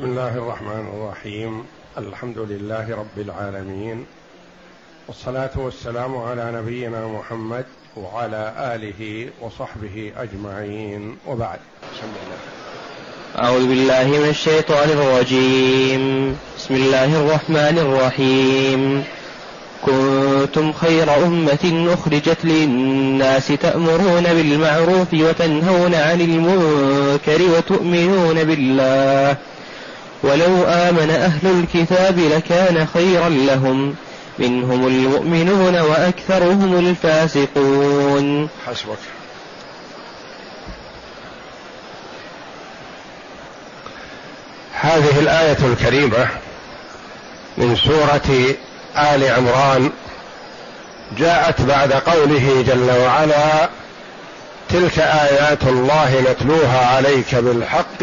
بسم الله الرحمن الرحيم. الحمد لله رب العالمين. والصلاة والسلام على نبينا محمد وعلى آله وصحبه أجمعين. وبعد. بسم الله أعوذ بالله من الشيطان الرجيم. بسم الله الرحمن الرحيم. كنتم خير أمة أخرجت للناس تأمرون بالمعروف وتنهون عن المنكر وتؤمنون بالله. ولو آمن أهل الكتاب لكان خيرا لهم. منهم المؤمنون وأكثرهم الفاسقون. حسبك. هذه الآية الكريمة من سورة آل عمران. جاءت بعد قوله جل وعلا تلك آيات الله نتلوها عليك بالحق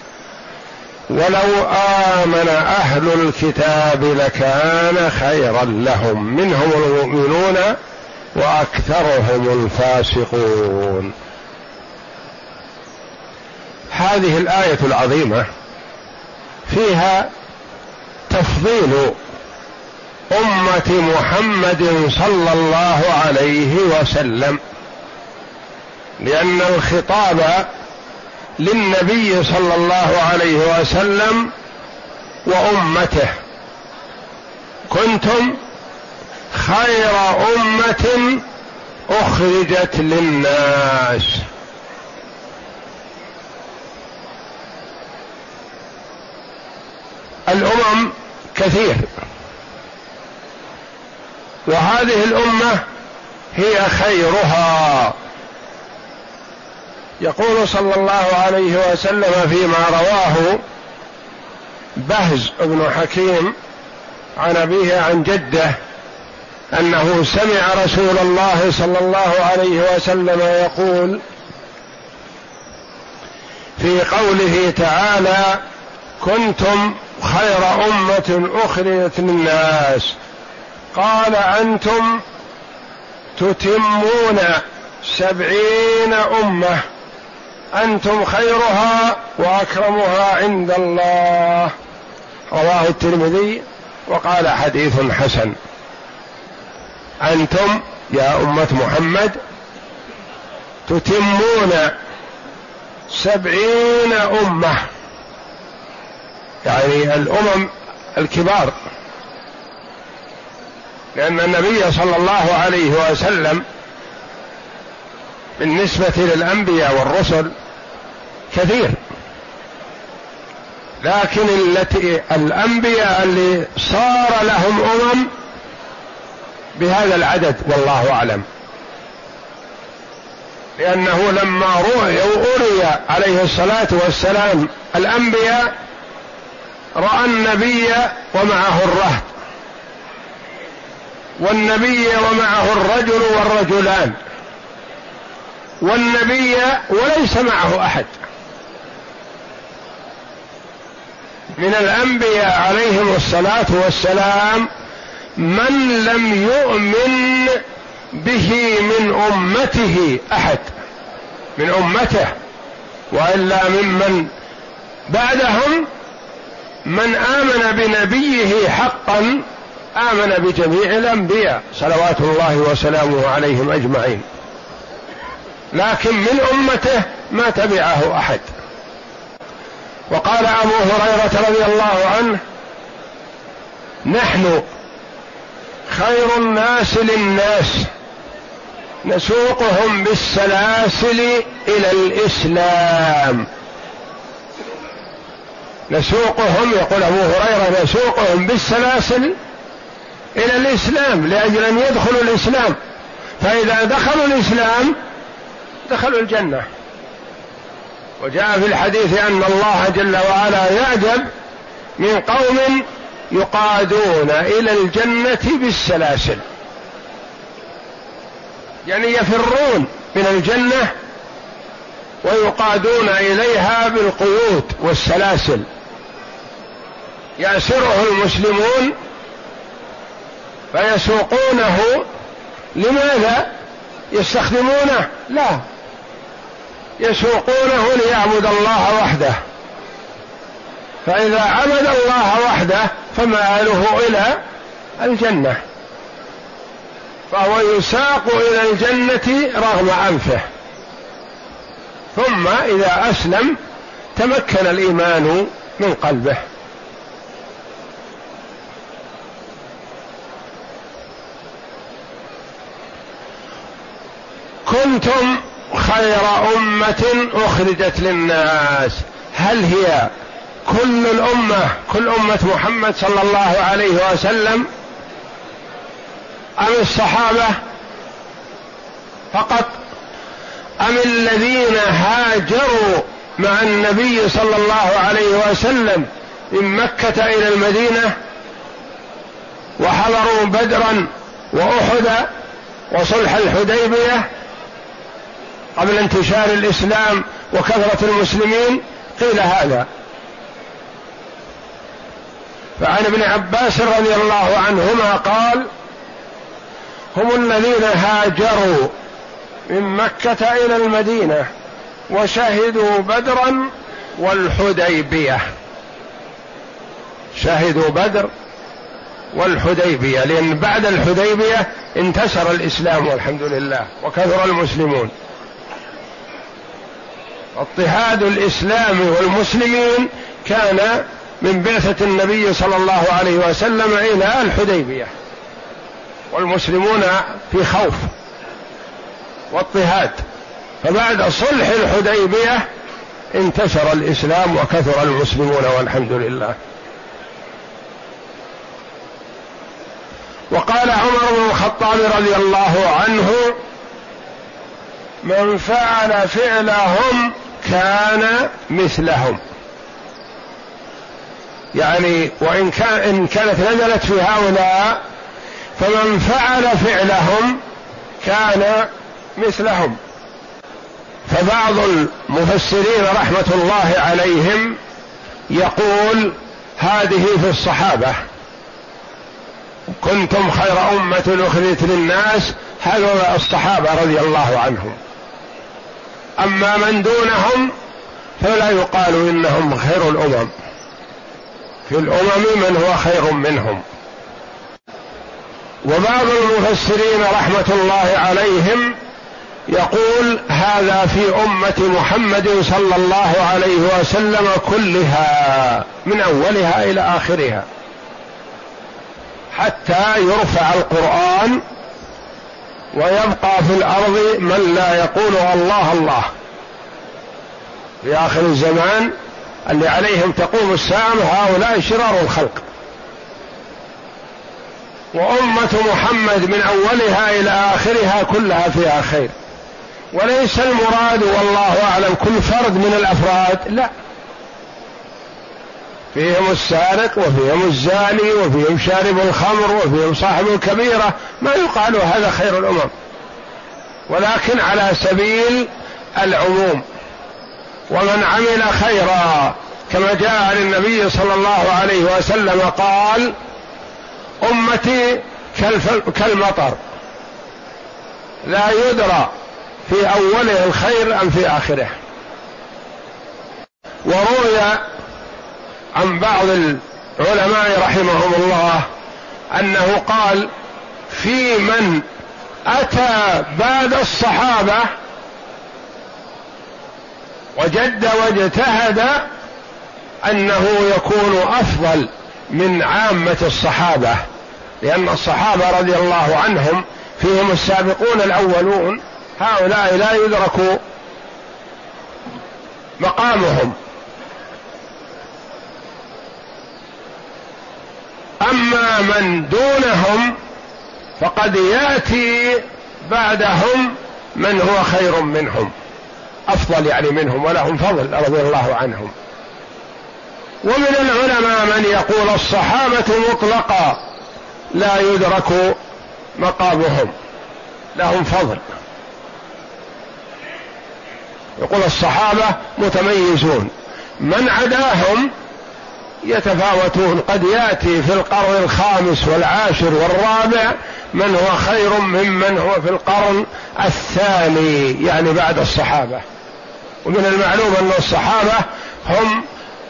ولو آمن أهل الكتاب لكان خيرا لهم. منهم المؤمنون وأكثرهم الفاسقون. هذه الآية العظيمة فيها تفضيل أمة محمد صلى الله عليه وسلم لأن الخطاب للنبي صلى الله عليه وسلم وأمته. كنتم خير أمة أخرجت للناس. الأمم كثير. وهذه الأمة هي خيرها. يقول صلى الله عليه وسلم فيما رواه بهز بن حكيم عن أبيه عن جده أنه سمع رسول الله صلى الله عليه وسلم يقول في قوله تعالى كنتم خير أمة أخرجت للناس قال أنتم تتمون سبعين أمة أنتم خيرها وأكرمها عند الله. رواه الترمذي وقال حديث حسن. أنتم يا أمة محمد تتمون سبعين أمة. يعني الأمم الكبار. لأن النبي صلى الله عليه وسلم بالنسبة للأنبياء والرسل كثير. لكن التي الأنبياء اللي صار لهم أمم بهذا العدد والله أعلم. لأنه لما رؤي أري عليه الصلاة والسلام الأنبياء رأى النبي ومعه الرهط. والنبي ومعه الرجل والرجلان. والنبي وليس معه أحد. من الأنبياء عليهم الصلاة والسلام من لم يؤمن به من أمته أحد. من أمته وإلا ممن بعدهم من آمن بنبيه حقا آمن بجميع الأنبياء صلوات الله وسلامه عليهم أجمعين. لكن من أمته ما تبعه أحد. وقال أبو هريرة رضي الله عنه نحن خير الناس للناس نسوقهم بالسلاسل إلى الإسلام. نسوقهم يقول أبو هريرة نسوقهم بالسلاسل إلى الإسلام لأجل أن يدخلوا الإسلام. فإذا دخلوا الإسلام دخلوا الجنة. وجاء في الحديث أن الله جل وعلا يعجب من قوم يقادون إلى الجنة بالسلاسل. يعني يفرون من الجنة ويقادون إليها بالقيود والسلاسل. يأسره المسلمون فيسوقونه. لماذا؟ يستخدمونه؟ لا. يسوقونه ليعبد الله وحده. فإذا عبد الله وحده فمآله إلى الجنة. فهو يساق إلى الجنة رغم أنفه ثم إذا أسلم تمكن الإيمان من قلبه. كنتم خير أمة أخرجت للناس. هل هي كل الأمة كل أمة محمد صلى الله عليه وسلم أم الصحابة فقط؟ أم الذين هاجروا مع النبي صلى الله عليه وسلم من مكة إلى المدينة وحضروا بدرا وأحد وصلح الحديبية قبل انتشار الإسلام وكثرة المسلمين قيل هذا. فعن ابن عباس رضي الله عنهما قال هم الذين هاجروا من مكة إلى المدينة وشهدوا بدرا والحديبية. شهدوا بدر والحديبية لأن بعد الحديبية انتشر الإسلام والحمد لله وكثر المسلمون. اضطهاد الإسلام والمسلمين كان من بعثة النبي صلى الله عليه وسلم إلى الحديبية والمسلمون في خوف واضطهاد. فبعد صلح الحديبية انتشر الإسلام وكثر المسلمون والحمد لله. وقال عمر بن الخطاب رضي الله عنه من فعل فعلهم كان مثلهم. يعني وإن كان إن كانت نزلت في هؤلاء فمن فعل فعلهم كان مثلهم. فبعض المفسرين رحمة الله عليهم يقول هذه في الصحابة. كنتم خير أمة أخرجت للناس هذول الصحابة رضي الله عنهم. أما من دونهم فلا يقال إنهم خير الأمم. في الأمم من هو خير منهم. وبعض المفسرين رحمة الله عليهم يقول هذا في أمة محمد صلى الله عليه وسلم كلها من أولها إلى آخرها. حتى يرفع القرآن ويبقى في الأرض من لا يقول الله الله. في آخر الزمان اللي عليهم تقوم الساعة هؤلاء شرار الخلق. وأمة محمد من أولها إلى آخرها كلها فيها خير. وليس المراد والله أعلم كل فرد من الأفراد لا. فيهم السارق وفيهم الزاني وفيهم شارب الخمر وفيهم صاحب الكبيرة ما يقال هذا خير الأمم. ولكن على سبيل العموم ومن عمل خيرا كما جاء عن النبي صلى الله عليه وسلم قال أمتي كالمطر. لا يدرى في أوله الخير أم في آخره. وروي عن بعض العلماء رحمهم الله أنه قال في من أتى بعد الصحابة وجد واجتهد أنه يكون أفضل من عامة الصحابة لأن الصحابة رضي الله عنهم فيهم السابقون الأولون هؤلاء لا يدرك مقامهم. أما من دونهم فقد يأتي بعدهم من هو خير منهم. أفضل يعني منهم ولهم فضل رضي الله عنهم. ومن العلماء من يقول الصحابة مطلقا لا يدرك مقامهم. لهم فضل. يقول الصحابة متميزون. من عداهم يتفاوتون. قد يأتي في القرن الخامس والعاشر والرابع من هو خير ممن هو في القرن الثاني يعني بعد الصحابة. ومن المعلوم أن الصحابة هم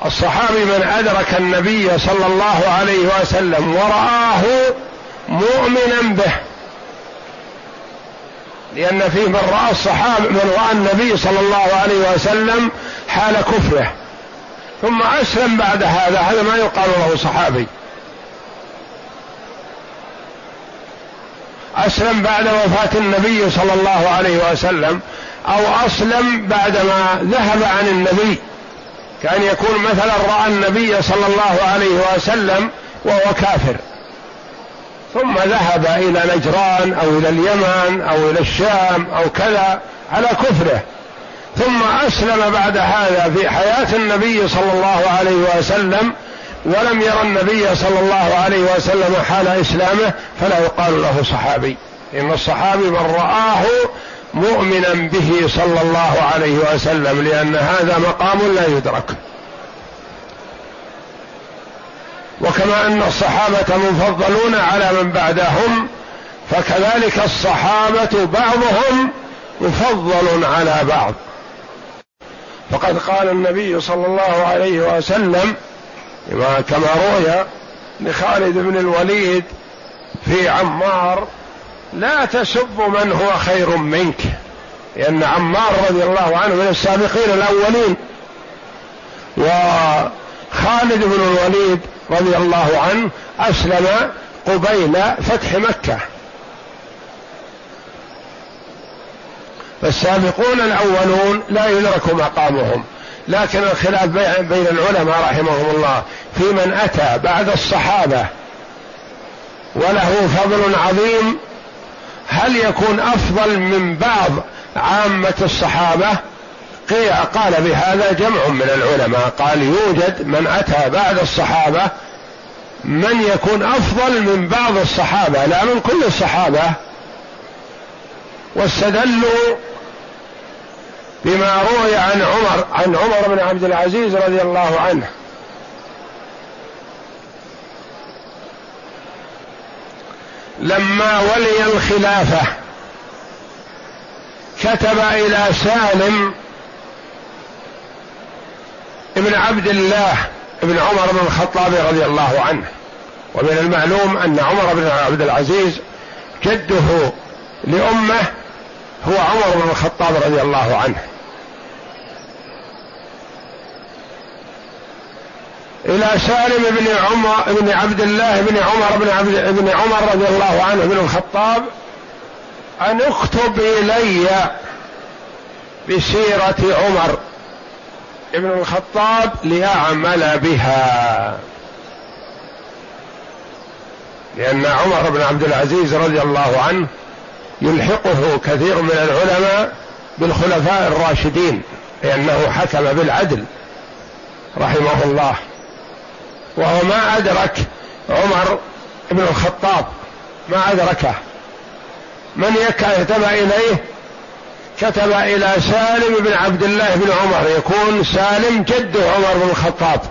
الصحابي من أدرك النبي صلى الله عليه وسلم ورآه مؤمنا به. لأن فيه من رأى الصحابة من رأى النبي صلى الله عليه وسلم حال كفره. ثم أسلم بعد هذا. هذا ما يقال له صحابي. أسلم بعد وفاة النبي صلى الله عليه وسلم أو أسلم بعدما ذهب عن النبي كأن يكون مثلا رأى النبي صلى الله عليه وسلم وهو كافر. ثم ذهب إلى نجران أو إلى اليمن أو إلى الشام أو كذا على كفره. ثم أسلم بعد هذا في حياة النبي صلى الله عليه وسلم ولم يرى النبي صلى الله عليه وسلم حال إسلامه فلا يقال له صحابي إن الصحابي من رآه مؤمنا به صلى الله عليه وسلم لأن هذا مقام لا يدرك. وكما أن الصحابة مفضلون على من بعدهم فكذلك الصحابة بعضهم مفضل على بعض. فقد قال النبي صلى الله عليه وسلم كما روي لخالد بن الوليد في عمار لا تسب من هو خير منك. لأن عمار رضي الله عنه من السابقين الأولين. وخالد بن الوليد رضي الله عنه أسلم قبيل فتح مكة. فالسابقون الأولون لا يدرك مقامهم لكن الخلاف بين العلماء رحمهم الله في من أتى بعد الصحابة وله فضل عظيم هل يكون أفضل من بعض عامة الصحابة؟ قال بهذا جمع من العلماء قال يوجد من أتى بعد الصحابة من يكون أفضل من بعض الصحابة لا من كل الصحابة واستدلوا بما روي عن عمر عن عمر بن عبد العزيز رضي الله عنه. لما ولي الخلافة كتب إلى سالم ابن عبد الله ابن عمر بن الخطاب رضي الله عنه. ومن المعلوم أن عمر بن عبد العزيز جده لأمه هو عمر بن الخطاب رضي الله عنه. إلى سالم بن عمر بن عبد الله بن عمر بن عبد بن عمر رضي الله عنه بن الخطاب أن اكتب إلي بسيرة عمر بن الخطاب لأعمل بها. لأن عمر بن عبد العزيز رضي الله عنه يلحقه كثير من العلماء بالخلفاء الراشدين لأنه حكم بالعدل رحمه الله. وهو ما أدرك عمر بن الخطاب. ما أدركه. من كتب إليه كتب إلى سالم بن عبد الله بن عمر. يكون سالم جد عمر بن الخطاب.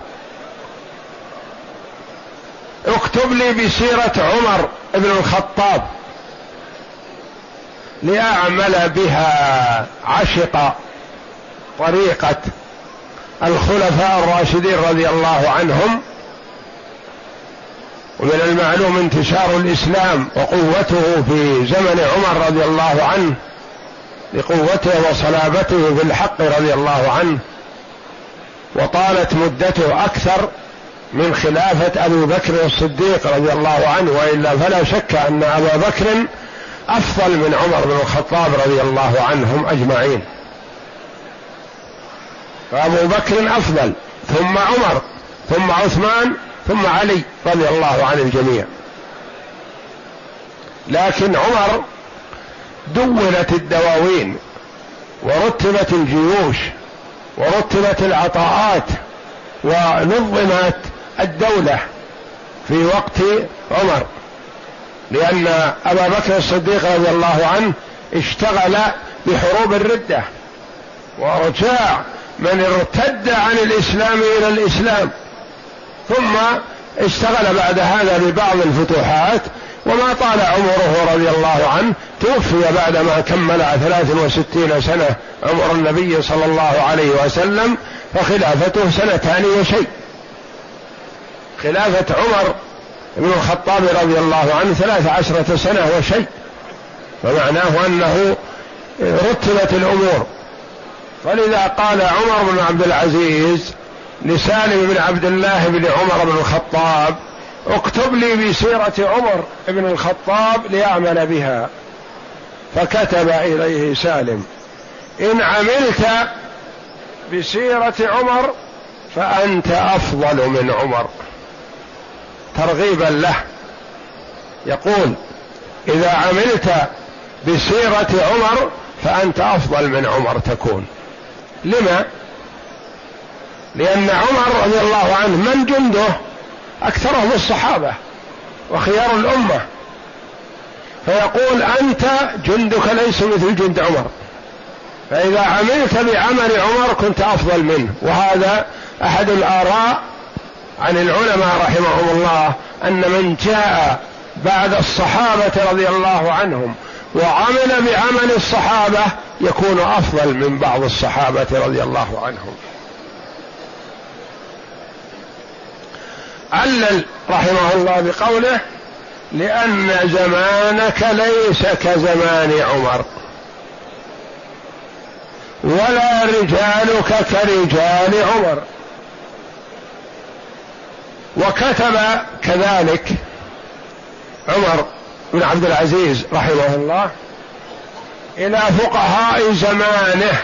اكتب لي بسيرة عمر بن الخطاب لأعمل بها عشق طريقة الخلفاء الراشدين رضي الله عنهم ومن المعلوم انتشار الإسلام وقوته في زمن عمر رضي الله عنه لقوته وصلابته في الحق رضي الله عنه وطالت مدته أكثر من خلافة ابي بكر الصديق رضي الله عنه وإلا فلا شك أن أبا بكر أفضل من عمر بن الخطاب رضي الله عنهم أجمعين. فأبو بكر أفضل ثم عمر ثم عثمان ثم علي رضي الله عن الجميع. لكن عمر دونت الدواوين ورتبت الجيوش ورتبت العطاءات ونظمت الدولة في وقت عمر لأن أبا بكر الصديق رضي الله عنه اشتغل بحروب الردة وارجاع من ارتد عن الإسلام إلى الإسلام. ثم اشتغل بعد هذا ببعض الفتوحات وما طال عمره رضي الله عنه توفي بعدما كمل ثلاث وستين سنة عمر النبي صلى الله عليه وسلم فخلافته سنتان وشيء. خلافة عمر بن الخطاب رضي الله عنه ثلاث عشرة سنة وشيء. فمعناه أنه رتبت الأمور. فلذا قال عمر بن عبد العزيز لسالم بن عبد الله بن عمر بن الخطاب اكتب لي بسيرة عمر بن الخطاب ليعمل بها. فكتب إليه سالم إن عملت بسيرة عمر فأنت أفضل من عمر. ترغيبا له. يقول إذا عملت بسيرة عمر فأنت أفضل من عمر تكون. لما؟ لأن عمر رضي الله عنه من جنده؟ أكثرهم الصحابة وخيار الأمة. فيقول أنت جندك ليس مثل جند عمر. فإذا عملت بعمل عمر كنت أفضل منه. وهذا أحد الآراء عن العلماء رحمهم الله أن من جاء بعد الصحابة رضي الله عنهم وعمل بعمل الصحابة يكون أفضل من بعض الصحابة رضي الله عنهم. علل رحمه الله بقوله لأن زمانك ليس كزمان عمر. ولا رجالك كرجال عمر. وكتب كذلك عمر بن عبد العزيز رحمه الله إلى فقهاء زمانه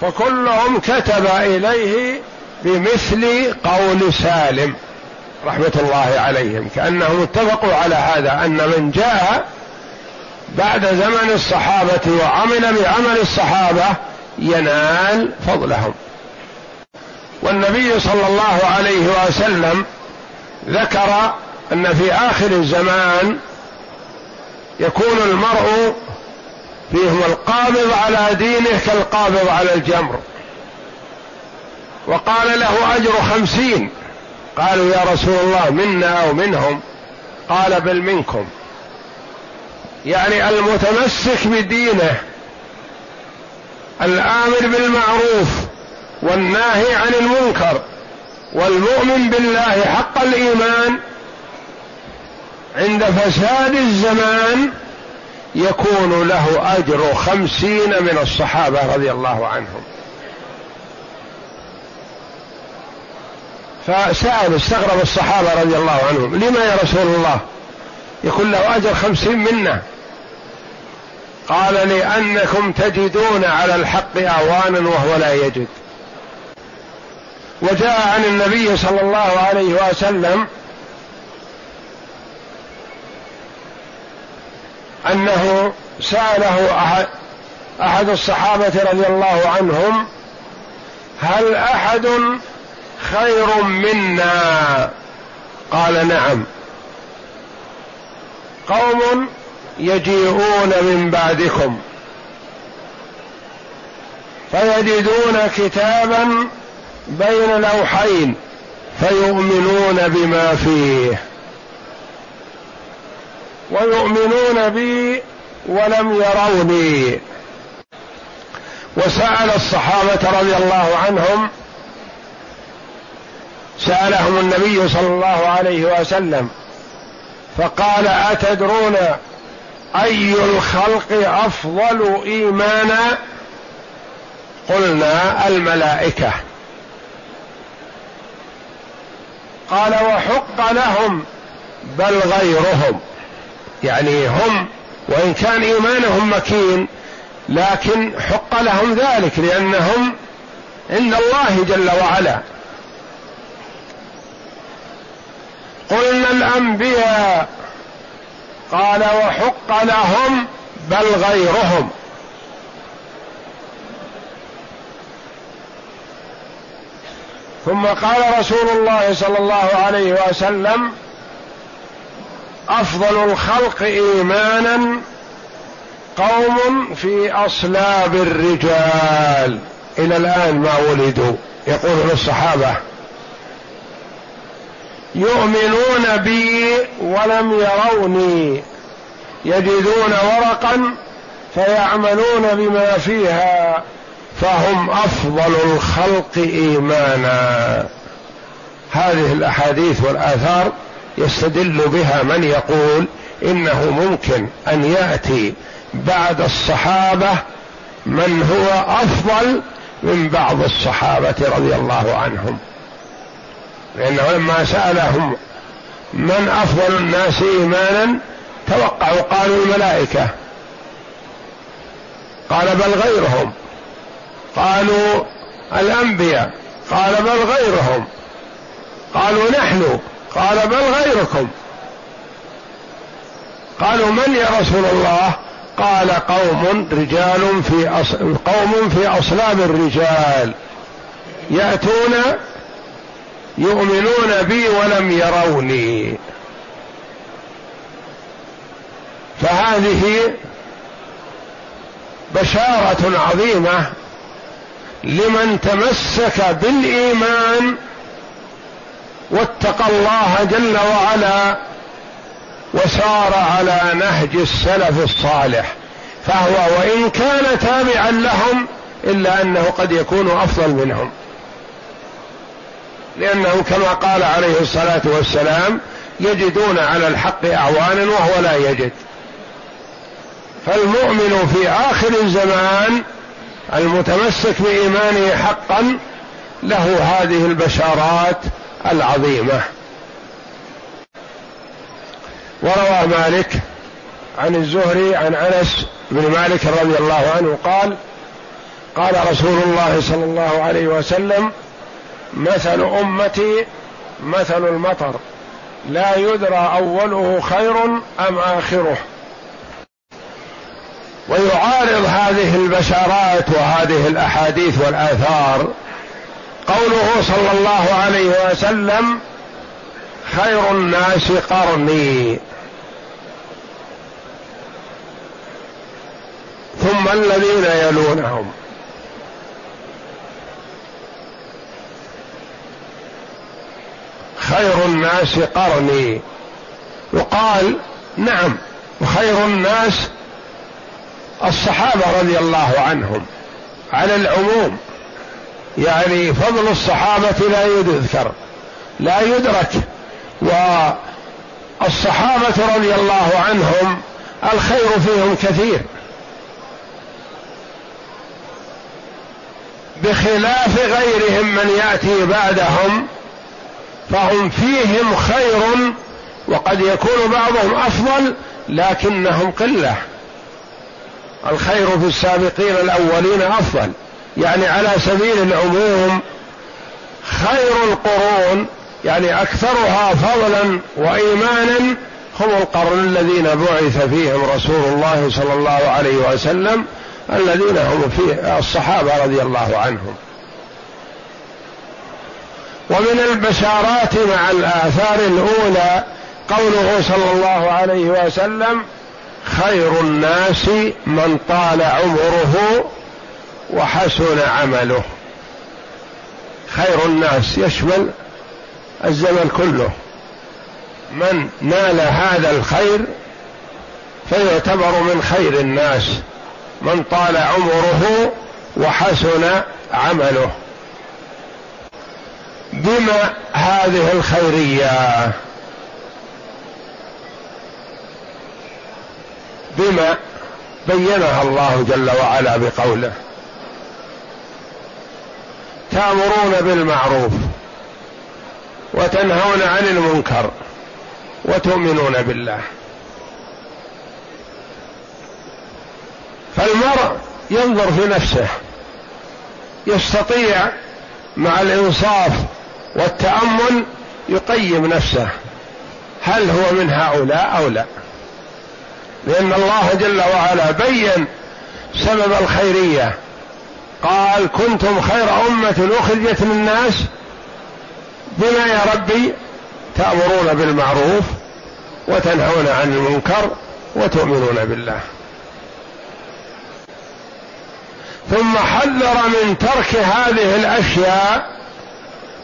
فكلهم كتب إليه بمثل قول سالم رحمة الله عليهم كانهم اتفقوا على هذا أن من جاء بعد زمن الصحابة وعمل بعمل الصحابة ينال فضلهم. والنبي صلى الله عليه وسلم ذكر أن في آخر الزمان يكون المرء فيهم القابض على دينه كالقابض على الجمر. وقال له أجر خمسين. قالوا يا رسول الله منا أو منهم قال بل منكم. يعني المتمسك بدينه. الآمر بالمعروف والناهي عن المنكر والمؤمن بالله حق الإيمان عند فساد الزمان يكون له أجر خمسين من الصحابة رضي الله عنهم. فسأل استغرب الصحابة رضي الله عنهم لما يا رسول الله؟ يكون له أجر خمسين منا. قال لأنكم تجدون على الحق أعوانا وهو لا يجد. وجاء عن النبي صلى الله عليه وسلم أنه سأله أحد أحد الصحابة رضي الله عنهم هل أحد خير منا. قال نعم. قوم يجيئون من بعدكم. فيجدون كتابا بين لوحين فيؤمنون بما فيه. ويؤمنون بي ولم يروني. وسأل الصحابة رضي الله عنهم سألهم النبي صلى الله عليه وسلم فقال أتدرون أي الخلق أفضل إيمانا؟ قلنا الملائكة. قال وحق لهم بل غيرهم يعني هم وإن كان إيمانهم مكين لكن حق لهم ذلك لأنهم عند الله جل وعلا قلنا الأنبياء. قال وحق لهم بل غيرهم. ثم قال رسول الله صلى الله عليه وسلم أفضل الخلق إيمانا قوم في أصلاب الرجال. إلى الآن ما ولدوا يقول الصحابة. يؤمنون بي ولم يروني. يجدون ورقا فيعملون بما فيها فهم أفضل الخلق إيمانا. هذه الأحاديث والآثار يستدل بها من يقول إنه ممكن أن يأتي بعد الصحابة من هو أفضل من بعض الصحابة رضي الله عنهم. لأنه لما سألهم من أفضل الناس إيمانا توقعوا قالوا الملائكة. قال بل غيرهم. قالوا الأنبياء. قال بل غيرهم. قالوا نحن. قال بل غيركم. قالوا من يا رسول الله؟ قال قوم رجال في أص... قوم في أصلاب الرجال. يأتون يؤمنون بي ولم يروني. فهذه بشارة عظيمة لمن تمسك بالإيمان واتقى الله جل وعلا وسار على نهج السلف الصالح. فهو وإن كان تابعا لهم إلا أنه قد يكون أفضل منهم. لأنه كما قال عليه الصلاة والسلام يجدون على الحق أعوانا وهو لا يجد. فالمؤمن في آخر الزمان المتمسك بإيمانه حقا له هذه البشارات العظيمة. وروى مالك عن الزهري عن أنس بن مالك رضي الله عنه قال قال رسول الله صلى الله عليه وسلم مثل أمتي مثل المطر. لا يدرى أوله خير أم آخره. ويعارض هذه البشارات وهذه الأحاديث والآثار قوله صلى الله عليه وسلم خير الناس قرني. ثم الذين يلونهم. خير الناس قرني. وقال نعم وخير الناس الصحابة رضي الله عنهم. على العموم يعني فضل الصحابة لا يذكر لا يدرك. والصحابة رضي الله عنهم الخير فيهم كثير. بخلاف غيرهم من يأتي بعدهم فهم فيهم خير وقد يكون بعضهم أفضل لكنهم قلة. الخير في السابقين الأولين أفضل. يعني على سبيل العموم خير القرون يعني أكثرها فضلا وايمانا هم القرن الذين بعث فيهم رسول الله صلى الله عليه وسلم الذين هم في الصحابة رضي الله عنهم. ومن البشارات مع الآثار الأولى قوله صلى الله عليه وسلم خير الناس من طال عمره وحسن عمله. خير الناس يشمل الزمن كله. من نال هذا الخير فيعتبر من خير الناس من طال عمره وحسن عمله. بما هذه الخيرية. بما بينها الله جل وعلا بقوله. تامرون بالمعروف وتنهون عن المنكر وتؤمنون بالله. فالمرء ينظر في نفسه يستطيع مع الإنصاف والتأمل يقيم نفسه. هل هو من هؤلاء أو لا؟ لأن الله جل وعلا بين سبب الخيرية. قال كنتم خير أمة أخرجت للناس بما يا ربي تأمرون بالمعروف وتنهون عن المنكر وتؤمنون بالله. ثم حذر من ترك هذه الأشياء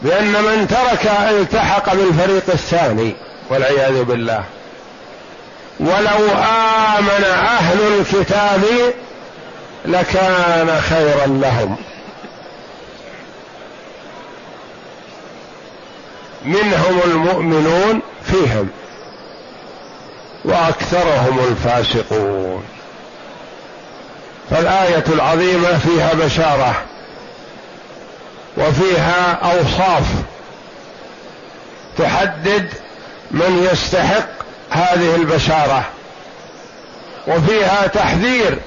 بان من ترك التحق بالفريق الثاني والعياذ بالله. ولو آمن أهل الكتاب لكان خيرا لهم. منهم المؤمنون فيهم وأكثرهم الفاسقون. فالآية العظيمة فيها بشارة وفيها أوصاف. تحدد من يستحق هذه البشارة. وفيها تحذير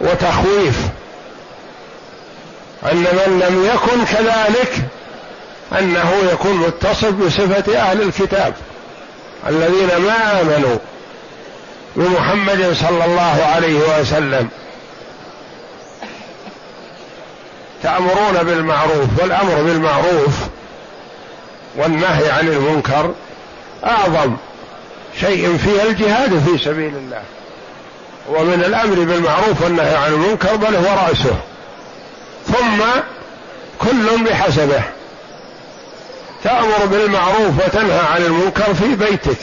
وتخويف. أن من لم يكن كذلك أنه يكون متصف بصفة أهل الكتاب. الذين ما آمنوا بمحمد صلى الله عليه وسلم. تأمرون بالمعروف والأمر بالمعروف والنهي عن المنكر أعظم شيء فيه الجهاد في سبيل الله. ومن الأمر بالمعروف والنهي عن المنكر بل هو رأسه. ثم كل بحسبه. تأمر بالمعروف وتنهى عن المنكر في بيتك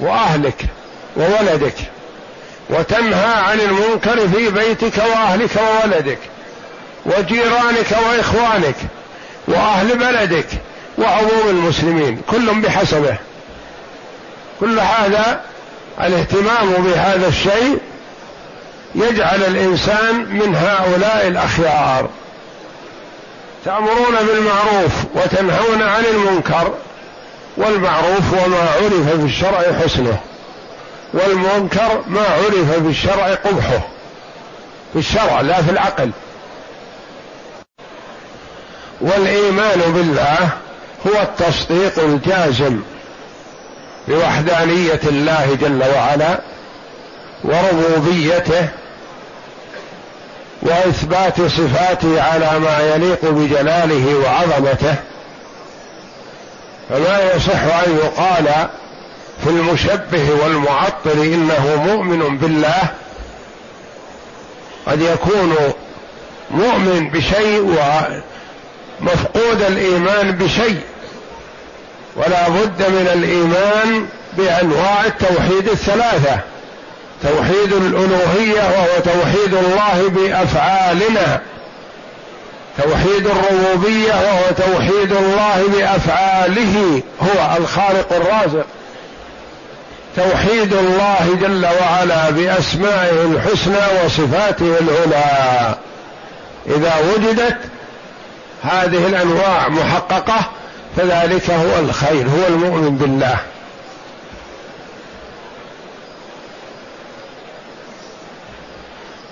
وأهلك وولدك. وتنهى عن المنكر في بيتك وأهلك وولدك. وجيرانك وإخوانك وأهل بلدك وعموم المسلمين كل بحسبه. كل هذا الاهتمام بهذا الشيء يجعل الإنسان من هؤلاء الأخيار. تأمرون بالمعروف وتنهون عن المنكر والمعروف وما عرف في الشرع حسنه والمنكر ما عرف في الشرع قبحه. في الشرع لا في العقل. والإيمان بالله هو التصديق الجازم بوحدانية الله جل وعلا وربوبيته وإثبات صفاته على ما يليق بجلاله وعظمته. فما يصح أن يقال في المشبه والمعطل إنه مؤمن بالله قد يكون مؤمن بشيء مفقود الإيمان بشيء ولا بد من الإيمان بأنواع التوحيد الثلاثة توحيد الألوهية وهو توحيد الله بأفعالنا توحيد الربوبية وهو توحيد الله بأفعاله هو الخالق الرازق توحيد الله جل وعلا بأسمائه الحسنى وصفاته العلى. إذا وجدت هذه الأنواع محققة فذلك هو الخير هو المؤمن بالله.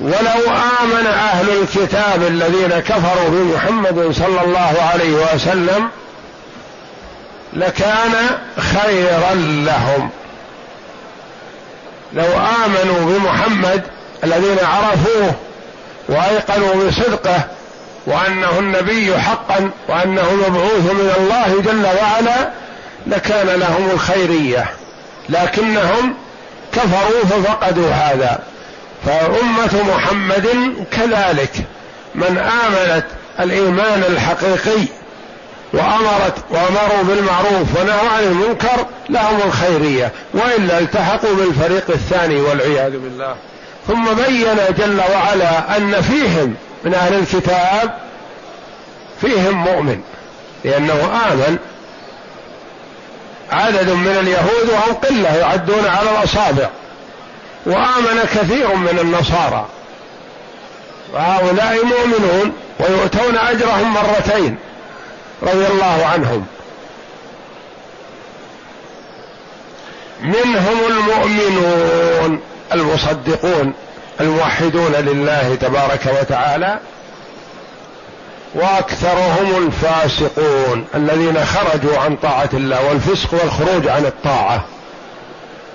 ولو آمن أهل الكتاب الذين كفروا بمحمد صلى الله عليه وسلم لكان خيرا لهم. لو آمنوا بمحمد الذين عرفوه وأيقنوا بصدقه وأنه النبي حقا وأنه مبعوث من الله جل وعلا لكان لهم الخيرية. لكنهم كفروا ففقدوا هذا. فأمة محمد كذلك. من آمنت الإيمان الحقيقي وأمرت وأمروا بالمعروف ونهوا عن المنكر لهم الخيرية. وإلا التحقوا بالفريق الثاني والعياذ بالله. ثم بين جل وعلا أن فيهم من أهل الكتاب فيهم مؤمن لأنه آمن. عدد من اليهود وهم قلة يعدون على الأصابع وآمن كثير من النصارى. وهؤلاء مؤمنون ويؤتون أجرهم مرتين رضي الله عنهم. منهم المؤمنون المصدقون. الموحدون لله تبارك وتعالى وأكثرهم الفاسقون الذين خرجوا عن طاعة الله والفسق والخروج عن الطاعة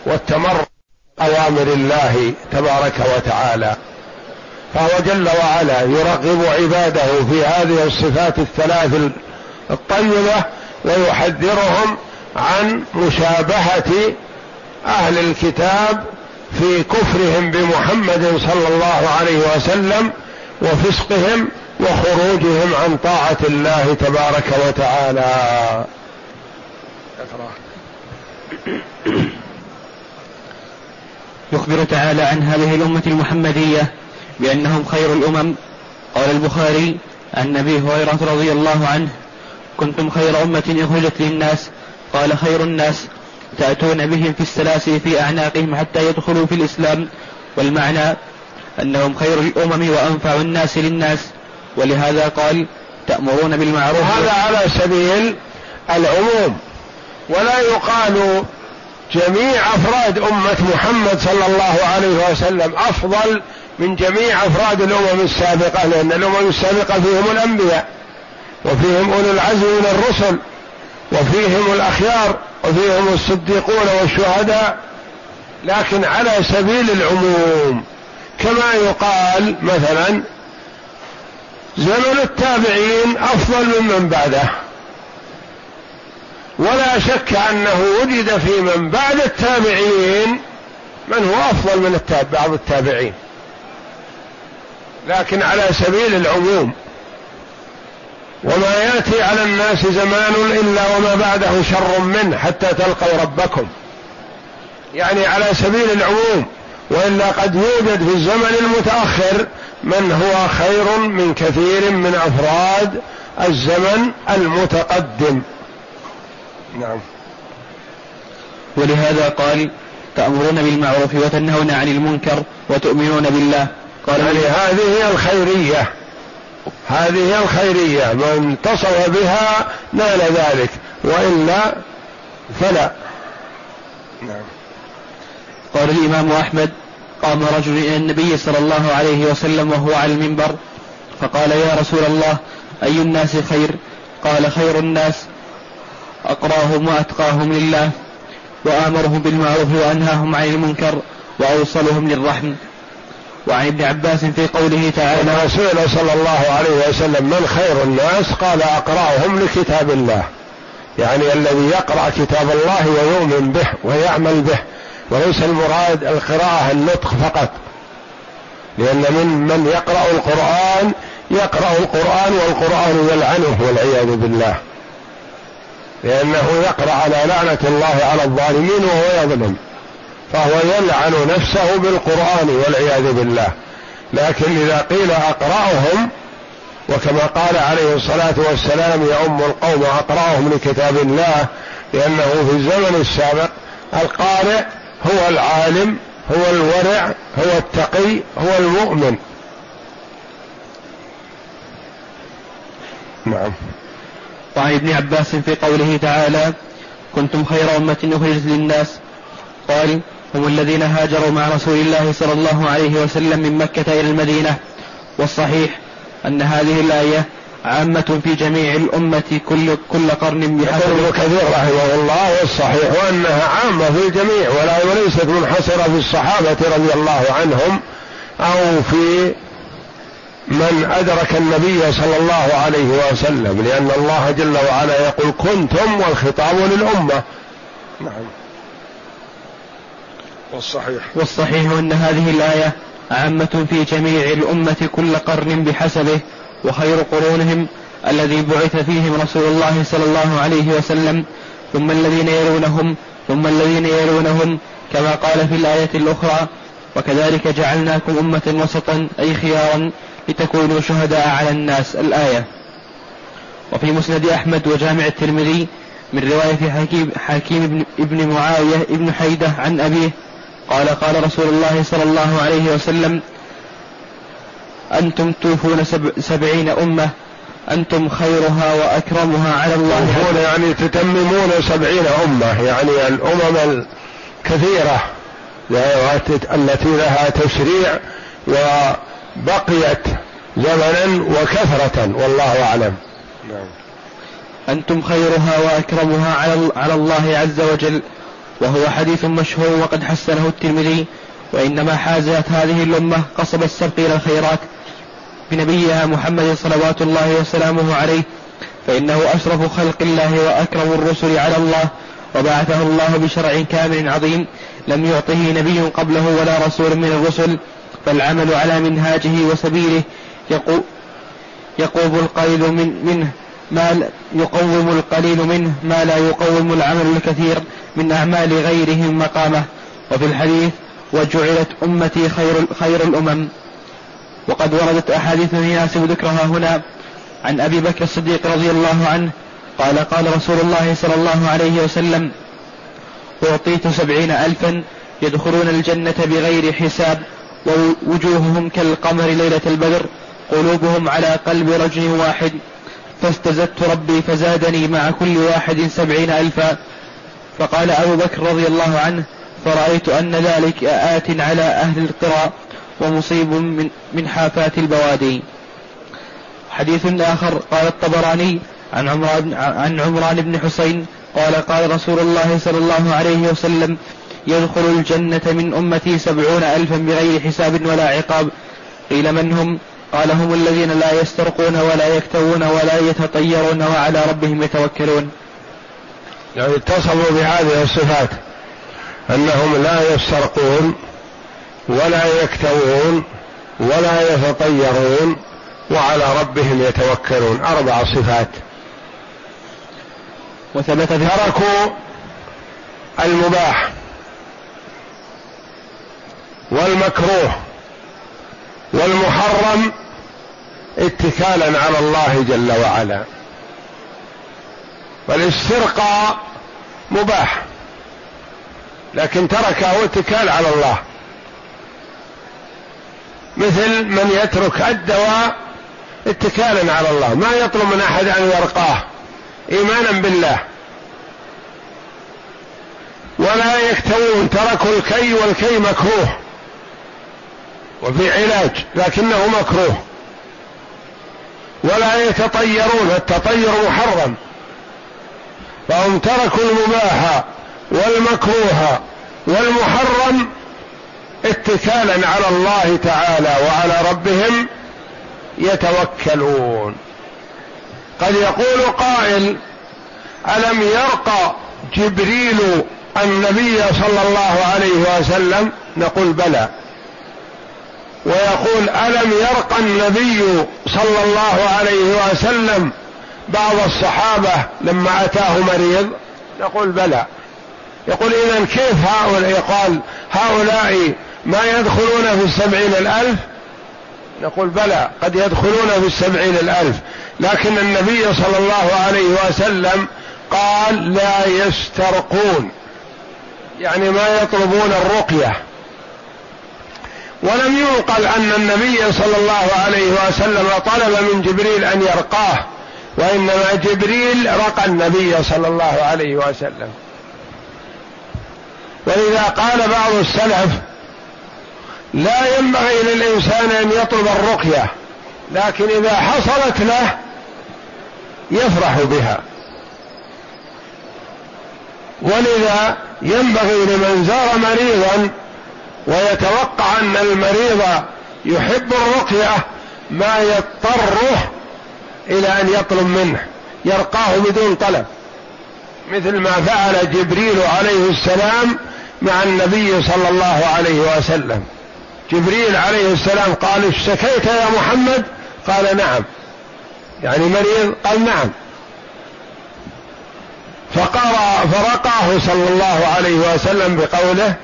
والتمرد أوامر الله تبارك وتعالى. فهو جل وعلا يرغب عباده في هذه الصفات الثلاث الطيبة ويحذرهم عن مشابهة أهل الكتاب في كفرهم بمحمد صلى الله عليه وسلم وفسقهم وخروجهم عن طاعة الله تبارك وتعالى. يخبر تعالى عن هذه الأمة المحمدية بأنهم خير الأمم. قال البخاري عن أبي هريرة رضي الله عنه كنتم خير أمة أخرجت للناس. قال خير الناس. تأتون بهم في السلاسل في أعناقهم حتى يدخلوا في الإسلام. والمعنى أنهم خير الأمم وأنفع الناس للناس. ولهذا قال تأمرون بالمعروف. هذا على سبيل العموم. ولا يقال جميع أفراد أمة محمد صلى الله عليه وسلم أفضل من جميع أفراد الأمم السابقة لأن الأمم السابقة فيهم الأنبياء وفيهم أولو العزم من الرسل وفيهم الأخيار. وفيهم الصديقون والشهداء لكن على سبيل العموم. كما يقال مثلا زمن التابعين أفضل ممن بعده. ولا شك أنه وجد في من بعد التابعين من هو أفضل من بعض التابعين. لكن على سبيل العموم وما يأتي على الناس زمان إلا وما بعده شر منه حتى تلقوا ربكم. يعني على سبيل العموم وإلا قد يوجد في الزمن المتأخر من هو خير من كثير من أفراد الزمن المتقدم. نعم. ولهذا قال تأمرون بالمعروف وتنهون عن المنكر وتؤمنون بالله. قال يعني هذه هي الخيرية. هذه الخيرية من اتصف بها نال ذلك وإلا فلا. نعم. قال الإمام أحمد قام رجل إلى النبي صلى الله عليه وسلم وهو على المنبر فقال يا رسول الله أي الناس خير؟ قال خير الناس أقراهم وأتقاهم لله وآمرهم بالمعروف وأنهاهم عن المنكر وأوصلهم للرحم. وعن ابن عباس في قوله تعالى لما سئل صلى الله عليه وسلم من خير الناس قال أقرأهم لكتاب الله. يعني الذي يقرأ كتاب الله ويؤمن به ويعمل به. وليس المراد القراءة النطق فقط. لأن من من يقرأ القرآن يقرأ القرآن والقرآن يلعنه والعياذ بالله. لأنه يقرأ على لعنة الله على الظالمين وهو يظلم. فهو يلعن نفسه بالقرآن والعياذ بالله. لكن إذا قيل أقرأهم وكما قال عليه الصلاة والسلام يؤم القوم أقرأهم لكتاب الله لأنه في الزمن السابق القارئ هو العالم هو الورع هو التقي هو المؤمن. نعم. وعن ابن عباس في قوله تعالى كنتم خير أمة أخرجت للناس. قال هم الذين هاجروا مع رسول الله صلى الله عليه وسلم من مكة إلى المدينة. والصحيح أن هذه الآية عامة في جميع الأمة كل كل قرن بحسب ابن كثير رحمه الله والصحيح وأنها عامة في الجميع ولا وليست منحصرة في الصحابة رضي الله عنهم أو في من أدرك النبي صلى الله عليه وسلم لأن الله جل وعلا يقول كنتم والخطاب للأمة. نعم. والصحيح. والصحيح أن هذه الآية عامة في جميع الأمة كل قرن بحسبه وخير قرونهم الذي بعث فيهم رسول الله صلى الله عليه وسلم ثم الذين يلونهم ثم الذين يلونهم كما قال في الآية الأخرى وكذلك جعلناكم أمة وسطا أي خيارا لتكونوا شهداء على الناس. الآية. وفي مسند أحمد وجامع الترمذي من رواية حكيم, حكيم ابن معاوية ابن حيدة عن أبيه قال قال رسول الله صلى الله عليه وسلم أنتم توفون سب سبعين أمة أنتم خيرها وأكرمها على الله. توفون يعني تتممون سبعين أمة يعني الأمم الكثيرة التي لها تشريع وبقيت زمنا وكثرة والله أعلم. نعم. أنتم خيرها وأكرمها على الله عز وجل. وهو حديث مشهور وقد حسنه الترمذي وإنما حازت هذه الأمة قصب السبق إلى الخيرات بنبيها محمد صلوات الله وسلامه عليه فإنه أشرف خلق الله وأكرم الرسل على الله وبعثه الله بشرع كامل عظيم لم يعطه نبي قبله ولا رسول من الرسل فالعمل على منهاجه وسبيله يقوم القليل من منه. ما يقوم القليل منه ما لا يقوم العمل الكثير من أعمال غيرهم مقامه. وفي الحديث وجعلت أمتي خير, خير الأمم. وقد وردت أحاديث يناسب ذكرها هنا. عن أبي بكر الصديق رضي الله عنه قال قال رسول الله صلى الله عليه وسلم أعطيت سبعين ألفا يدخلون الجنة بغير حساب ووجوههم كالقمر ليلة البدر قلوبهم على قلب رجل واحد. فاستزدت ربي فزادني مع كل واحد سبعين ألفا. فقال أبو بكر رضي الله عنه فرأيت أن ذلك آت على أهل القرى ومصيب من, من حافات البوادي. حديث آخر قال الطبراني عن عمران, عن عمران بن حسين قال قال رسول الله صلى الله عليه وسلم يدخل الجنة من أمتي سبعون ألفا بغير حساب ولا عقاب. قيل من هم؟ قال هم الذين لا يسترقون ولا يكتوون ولا يتطيرون وعلى ربهم يتوكلون. يعني اتصلوا بهذه الصفات أنهم لا يسترقون ولا يكتوون ولا يتطيرون وعلى ربهم يتوكلون. أربع صفات. وثبت تركوا المباح والمكروه والمحرم اتكالا على الله جل وعلا. والاسترقاء مباح. لكن تركه اتكال على الله. مثل من يترك الدواء اتكالا على الله. ما يطلب من أحد أن يرقاه. ايمانا بالله. ولا يكتوون. تركوا الكي والكي مكروه. وفي علاج. لكنه مكروه. ولا يتطيرون التطير محرم. فهم تركوا المباح والمكروه والمحرم اتكالا على الله تعالى وعلى ربهم يتوكلون. قد يقول قائل ألم يرقى جبريل النبي صلى الله عليه وسلم؟ نقول بلى. ويقول ألم يرقى النبي صلى الله عليه وسلم بعض الصحابة لما أتاه مريض؟ نقول بلى. يقول إذا كيف هؤلاء؟ يقال هؤلاء ما يدخلون في السبعين الألف؟ نقول بلى قد يدخلون في السبعين الألف. لكن النبي صلى الله عليه وسلم قال لا يسترقون. يعني ما يطلبون الرقية. ولم ينقل أن النبي صلى الله عليه وسلم طلب من جبريل أن يرقاه وإنما جبريل رقى النبي صلى الله عليه وسلم. ولذا قال بعض السلف لا ينبغي للإنسان أن يطلب الرقية لكن إذا حصلت له يفرح بها. ولذا ينبغي لمن زار مريضا ويتوقع أن المريض يحب الرقية ما يضطره إلى أن يطلب منه يرقاه بدون طلب. مثل ما فعل جبريل عليه السلام مع النبي صلى الله عليه وسلم. جبريل عليه السلام قال اشتكيت يا محمد؟ قال نعم. يعني مريض قال نعم. فقرأ فرقاه صلى الله عليه وسلم بقوله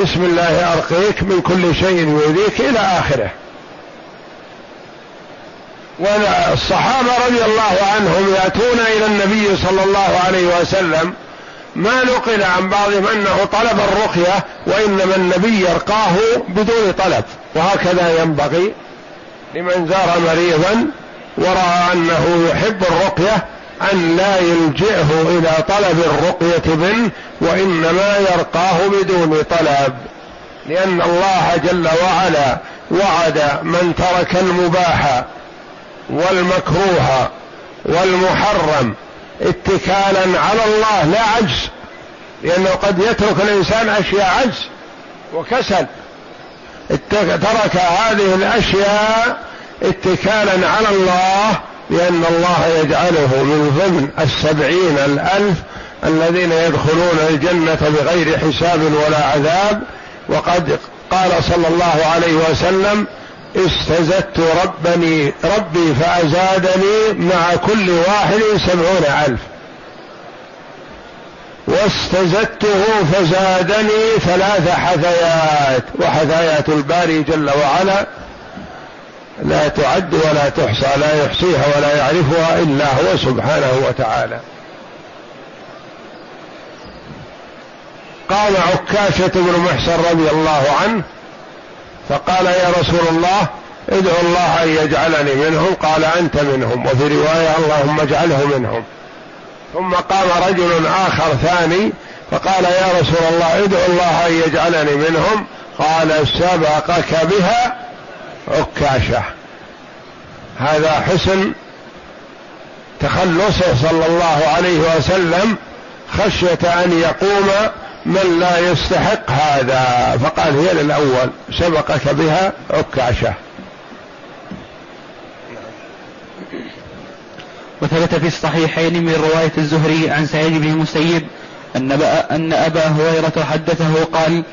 بسم الله أرقيك من كل شيء يؤذيك إلى آخره. والصحابة رضي الله عنهم يأتون إلى النبي صلى الله عليه وسلم ما نقل عن بعضهم أنه طلب الرقية وإنما النبي يرقاه بدون طلب. وهكذا ينبغي لمن زار مريضا ورأى أنه يحب الرقية أن لا يلجئه إلى طلب الرقية منه وإنما يرقاه بدون طلب. لأن الله جل وعلا وعد من ترك المباح والمكروه والمحرم اتكالا على الله لا عجز. لأنه قد يترك الإنسان أشياء عجز وكسل. ترك هذه الأشياء اتكالا على الله لأن الله يجعله من ضمن السبعين الألف الذين يدخلون الجنة بغير حساب ولا عذاب. وقد قال صلى الله عليه وسلم استزدت ربني ربي فأزادني مع كل واحد سبعون ألف. واستزدته فزادني ثلاث حثيات وحثايات الباري جل وعلا لا تعد ولا تحصى لا يحصيها ولا يعرفها إلا هو سبحانه وتعالى. قام عكاشة بن محسن رضي الله عنه فقال يا رسول الله ادعو الله أن يجعلني منهم قال أنت منهم وفي رواية اللهم اجعله منهم. ثم قام رجل آخر ثاني فقال يا رسول الله ادعو الله أن يجعلني منهم قال سبقك بها عكاشة. هذا حسن تخلصه صلى الله عليه وسلم خشية أن يقوم من لا يستحق هذا. فقال هي للأول سبقك بها عكاشة. وثبت في الصحيحين من رواية الزهري عن سعيد بن المسيب أن, أن أبا هريرة حدثه قال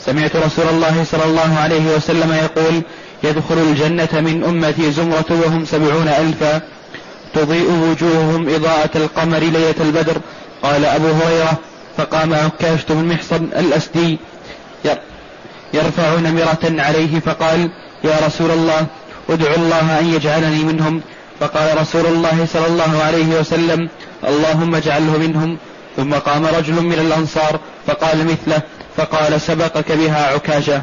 سمعت رسول الله صلى الله عليه وسلم يقول يدخل الجنة من أمتي زمرة وهم سبعون ألفا تضيء وجوههم إضاءة القمر ليلة البدر. قال أبو هريرة فقام عكاشة بن محصن الأسدي يرفع نمرة عليه فقال يا رسول الله ادعو الله أن يجعلني منهم. فقال رسول الله صلى الله عليه وسلم اللهم اجعله منهم. ثم قام رجل من الأنصار فقال مثله فقال سبقك بها عكاشة.